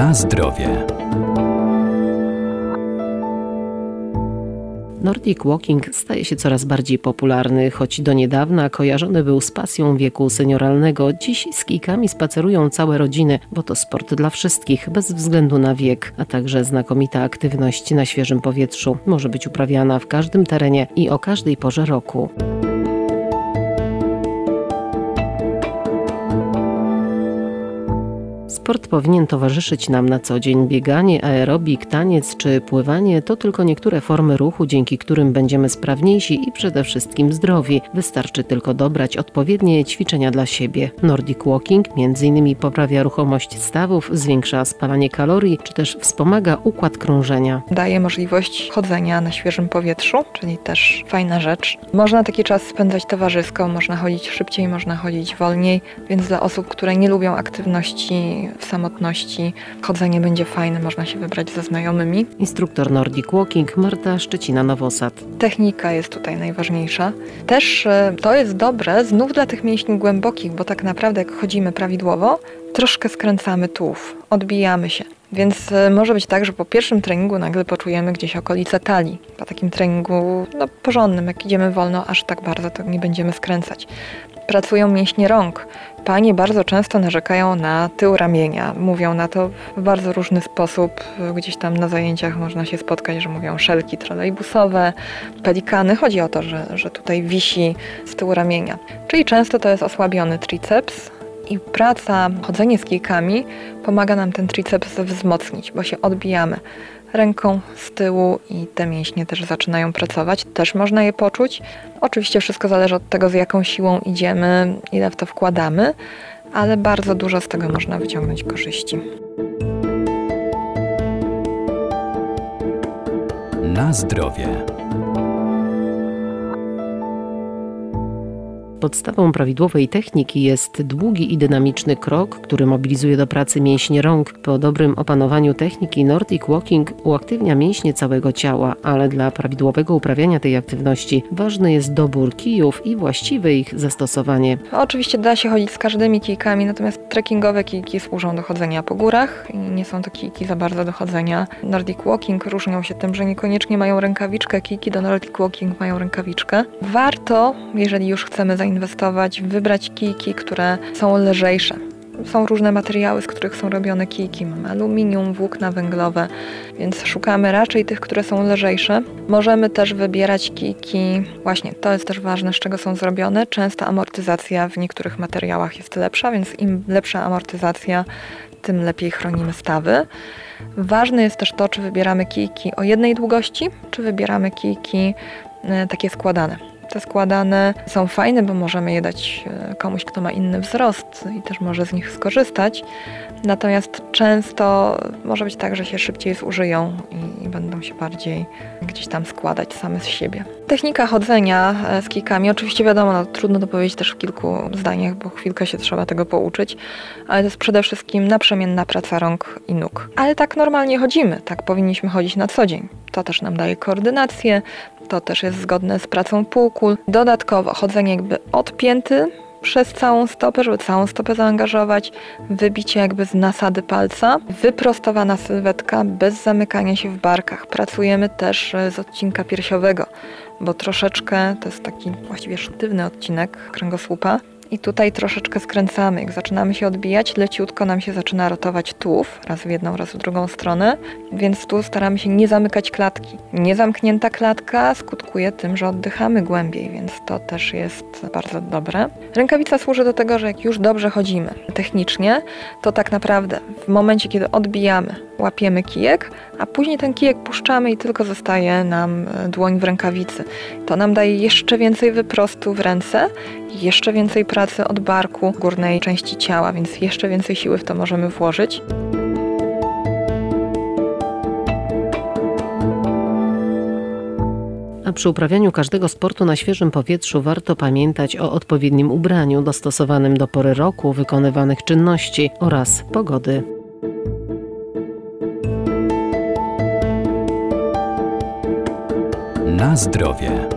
Na zdrowie. Nordic Walking staje się coraz bardziej popularny, choć do niedawna kojarzony był z pasją wieku senioralnego. Dziś z kijkami spacerują całe rodziny, bo to sport dla wszystkich, bez względu na wiek, a także znakomita aktywność na świeżym powietrzu. Może być uprawiana w każdym terenie i o każdej porze roku. Sport powinien towarzyszyć nam na co dzień. Bieganie, aerobik, taniec czy pływanie to tylko niektóre formy ruchu, dzięki którym będziemy sprawniejsi i przede wszystkim zdrowi. Wystarczy tylko dobrać odpowiednie ćwiczenia dla siebie. Nordic Walking m.in. poprawia ruchomość stawów, zwiększa spalanie kalorii, czy też wspomaga układ krążenia. Daje możliwość chodzenia na świeżym powietrzu, czyli też fajna rzecz. Można taki czas spędzać towarzysko, można chodzić szybciej, można chodzić wolniej, więc dla osób, które nie lubią aktywności w samotności. Chodzenie będzie fajne, można się wybrać ze znajomymi. Instruktor Nordic Walking Marta Szczecina-Nowosad. Technika jest tutaj najważniejsza. Też e, to jest dobre znów dla tych mięśni głębokich, bo tak naprawdę jak chodzimy prawidłowo, troszkę skręcamy tułów, odbijamy się. Więc e, może być tak, że po pierwszym treningu nagle poczujemy gdzieś okolice talii. Po takim treningu no, porządnym, jak idziemy wolno, aż tak bardzo to nie będziemy skręcać. Pracują mięśnie rąk. Panie bardzo często narzekają na tył ramienia. Mówią na to w bardzo różny sposób. Gdzieś tam na zajęciach można się spotkać, że mówią szelki trolejbusowe, pelikany. Chodzi o to, że, że tutaj wisi z tyłu ramienia. Czyli często to jest osłabiony triceps, i praca, chodzenie z kijkami pomaga nam ten triceps wzmocnić, bo się odbijamy ręką z tyłu i te mięśnie też zaczynają pracować. Też można je poczuć. Oczywiście wszystko zależy od tego, z jaką siłą idziemy, ile w to wkładamy, ale bardzo dużo z tego można wyciągnąć korzyści. Na zdrowie. Podstawą prawidłowej techniki jest długi i dynamiczny krok, który mobilizuje do pracy mięśnie rąk. Po dobrym opanowaniu techniki Nordic Walking uaktywnia mięśnie całego ciała, ale dla prawidłowego uprawiania tej aktywności ważny jest dobór kijów i właściwe ich zastosowanie. Oczywiście da się chodzić z każdymi kijkami, natomiast trekkingowe kijki służą do chodzenia po górach i nie są to kijki za bardzo do chodzenia. Nordic Walking różnią się tym, że niekoniecznie mają rękawiczkę, kijki do Nordic Walking mają rękawiczkę. Warto, jeżeli już chcemy zainwestować zainwestować, wybrać kijki, które są lżejsze. Są różne materiały, z których są robione kijki. Mamy aluminium, włókna węglowe, więc szukamy raczej tych, które są lżejsze. Możemy też wybierać kijki, właśnie to jest też ważne, z czego są zrobione. Często amortyzacja w niektórych materiałach jest lepsza, więc im lepsza amortyzacja, tym lepiej chronimy stawy. Ważne jest też to, czy wybieramy kijki o jednej długości, czy wybieramy kijki e, takie składane. Te składane są fajne, bo możemy je dać e, komuś, kto ma inny wzrost i też może z nich skorzystać. Natomiast często może być tak, że się szybciej zużyją i, i będą się bardziej gdzieś tam składać same z siebie. Technika chodzenia e, z kikami, oczywiście wiadomo, no, trudno to powiedzieć też w kilku zdaniach, bo chwilkę się trzeba tego pouczyć, ale to jest przede wszystkim naprzemienna praca rąk i nóg. Ale tak normalnie chodzimy, tak powinniśmy chodzić na co dzień. To też nam daje koordynację, to też jest zgodne z pracą półkul. Dodatkowo chodzenie jakby odpięty przez całą stopę, żeby całą stopę zaangażować, wybicie jakby z nasady palca, wyprostowana sylwetka bez zamykania się w barkach. Pracujemy też z odcinka piersiowego, bo troszeczkę to jest taki właściwie sztywny odcinek kręgosłupa i tutaj troszeczkę skręcamy. Jak zaczynamy się odbijać, leciutko nam się zaczyna rotować tułów, raz w jedną, raz w drugą stronę, więc tu staramy się nie zamykać klatki. Niezamknięta klatka skutkuje tym, że oddychamy głębiej, więc to też jest bardzo dobre. Rękawica służy do tego, że jak już dobrze chodzimy technicznie, to tak naprawdę w momencie, kiedy odbijamy, łapiemy kijek, a później ten kijek puszczamy i tylko zostaje nam e, dłoń w rękawicy. To nam daje jeszcze więcej wyprostu w ręce, jeszcze więcej pracy od barku górnej części ciała, więc jeszcze więcej siły w to możemy włożyć. A przy uprawianiu każdego sportu na świeżym powietrzu warto pamiętać o odpowiednim ubraniu dostosowanym do pory roku, wykonywanych czynności oraz pogody. Na zdrowie.